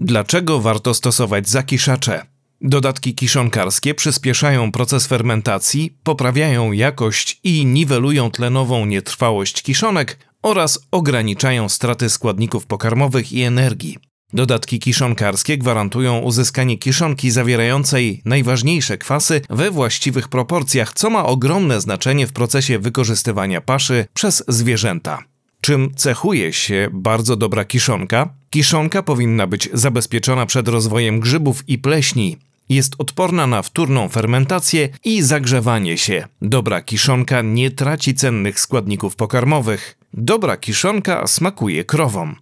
Dlaczego warto stosować zakiszacze? Dodatki kiszonkarskie przyspieszają proces fermentacji, poprawiają jakość i niwelują tlenową nietrwałość kiszonek oraz ograniczają straty składników pokarmowych i energii. Dodatki kiszonkarskie gwarantują uzyskanie kiszonki zawierającej najważniejsze kwasy we właściwych proporcjach, co ma ogromne znaczenie w procesie wykorzystywania paszy przez zwierzęta. Czym cechuje się bardzo dobra kiszonka? Kiszonka powinna być zabezpieczona przed rozwojem grzybów i pleśni. Jest odporna na wtórną fermentację i zagrzewanie się. Dobra kiszonka nie traci cennych składników pokarmowych. Dobra kiszonka smakuje krowom.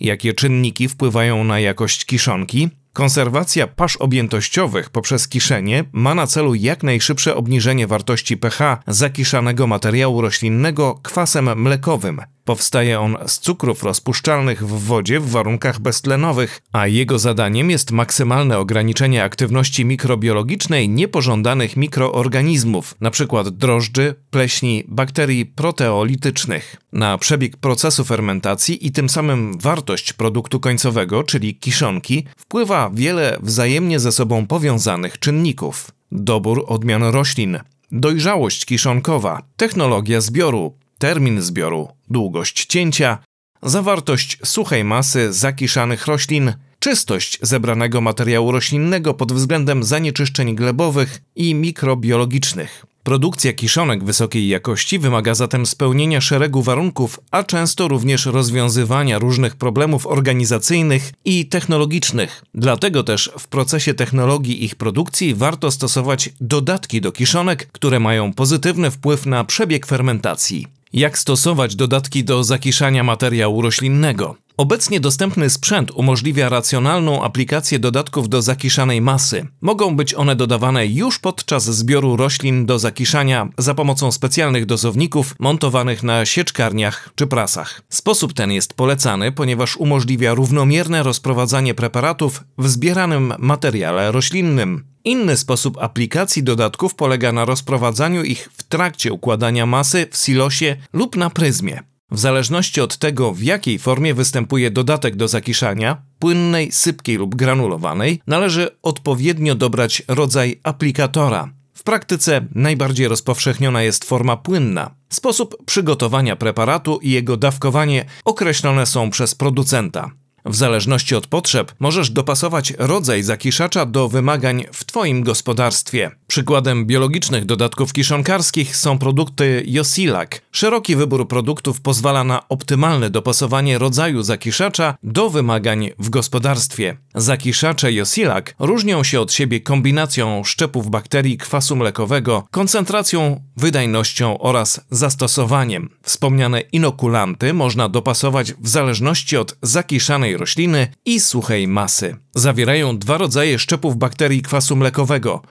Jakie czynniki wpływają na jakość kiszonki? Konserwacja pasz objętościowych poprzez kiszenie ma na celu jak najszybsze obniżenie wartości pH zakiszanego materiału roślinnego kwasem mlekowym. Powstaje on z cukrów rozpuszczalnych w wodzie w warunkach beztlenowych, a jego zadaniem jest maksymalne ograniczenie aktywności mikrobiologicznej niepożądanych mikroorganizmów, np. drożdży, pleśni, bakterii proteolitycznych. Na przebieg procesu fermentacji i tym samym wartość produktu końcowego, czyli kiszonki, wpływa wiele wzajemnie ze sobą powiązanych czynników. Dobór odmian roślin, dojrzałość kiszonkowa, technologia zbioru, termin zbioru, długość cięcia, zawartość suchej masy zakiszanych roślin, czystość zebranego materiału roślinnego pod względem zanieczyszczeń glebowych i mikrobiologicznych. Produkcja kiszonek wysokiej jakości wymaga zatem spełnienia szeregu warunków, a często również rozwiązywania różnych problemów organizacyjnych i technologicznych. Dlatego też w procesie technologii ich produkcji warto stosować dodatki do kiszonek, które mają pozytywny wpływ na przebieg fermentacji. Jak stosować dodatki do zakiszania materiału roślinnego? Obecnie dostępny sprzęt umożliwia racjonalną aplikację dodatków do zakiszanej masy. Mogą być one dodawane już podczas zbioru roślin do zakiszania za pomocą specjalnych dozowników montowanych na sieczkarniach czy prasach. Sposób ten jest polecany, ponieważ umożliwia równomierne rozprowadzanie preparatów w zbieranym materiale roślinnym. Inny sposób aplikacji dodatków polega na rozprowadzaniu ich w trakcie układania masy w silosie lub na pryzmie. W zależności od tego, w jakiej formie występuje dodatek do zakiszania, płynnej, sypkiej lub granulowanej, należy odpowiednio dobrać rodzaj aplikatora. W praktyce najbardziej rozpowszechniona jest forma płynna. Sposób przygotowania preparatu i jego dawkowanie określone są przez producenta. W zależności od potrzeb możesz dopasować rodzaj zakiszacza do wymagań w Twoim gospodarstwie. Przykładem biologicznych dodatków kiszonkarskich są produkty Josilak. Szeroki wybór produktów pozwala na optymalne dopasowanie rodzaju zakiszacza do wymagań w gospodarstwie. Zakiszacze Josilak różnią się od siebie kombinacją szczepów bakterii kwasu mlekowego, koncentracją, wydajnością oraz zastosowaniem. Wspomniane inokulanty można dopasować w zależności od zakiszanej rośliny i suchej masy. Zawierają dwa rodzaje szczepów bakterii kwasu mlekowego: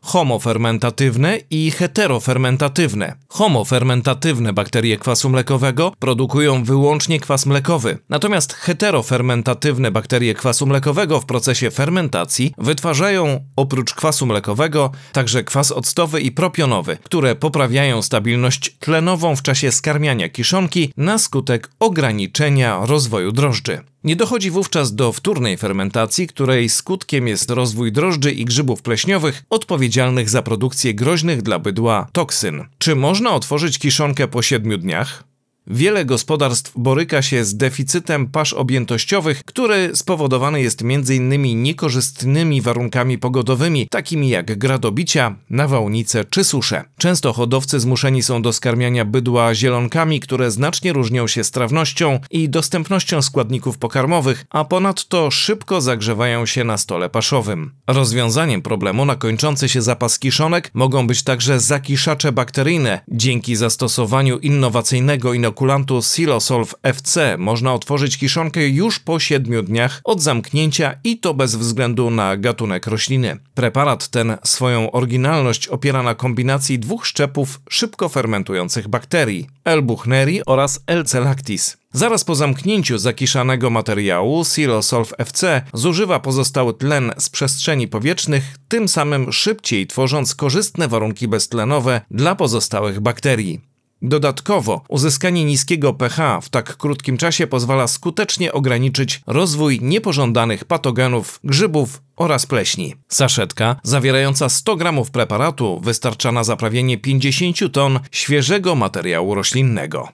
homofermentatywne i heterofermentatywne. Homofermentatywne bakterie kwasu mlekowego produkują wyłącznie kwas mlekowy, natomiast heterofermentatywne bakterie kwasu mlekowego w procesie fermentacji wytwarzają oprócz kwasu mlekowego także kwas octowy i propionowy, które poprawiają stabilność tlenową w czasie skarmiania kiszonki na skutek ograniczenia rozwoju drożdży. Nie dochodzi wówczas do wtórnej fermentacji, której skutkiem jest rozwój drożdży i grzybów pleśniowych odpowiedzialnych za produkcję groźnych dla bydła toksyn. Czy można otworzyć kiszonkę po 7 dniach? Wiele gospodarstw boryka się z deficytem pasz objętościowych, który spowodowany jest m.in. niekorzystnymi warunkami pogodowymi, takimi jak gradobicia, nawałnice czy susze. Często hodowcy zmuszeni są do skarmiania bydła zielonkami, które znacznie różnią się strawnością i dostępnością składników pokarmowych, a ponadto szybko zagrzewają się na stole paszowym. Rozwiązaniem problemu na kończący się zapas kiszonek mogą być także zakiszacze bakteryjne. Dzięki zastosowaniu innowacyjnego inokulantu inokulantu Silosolv FC można otworzyć kiszonkę już po 7 dniach od zamknięcia i to bez względu na gatunek rośliny. Preparat ten swoją oryginalność opiera na kombinacji dwóch szczepów szybko fermentujących bakterii L. buchneri oraz L. celactis. Zaraz po zamknięciu zakiszanego materiału Silosolv FC zużywa pozostały tlen z przestrzeni powietrznych, tym samym szybciej tworząc korzystne warunki beztlenowe dla pozostałych bakterii. Dodatkowo, uzyskanie niskiego pH w tak krótkim czasie pozwala skutecznie ograniczyć rozwój niepożądanych patogenów, grzybów oraz pleśni. Saszetka zawierająca 100 gramów preparatu wystarcza na zaprawienie 50 ton świeżego materiału roślinnego.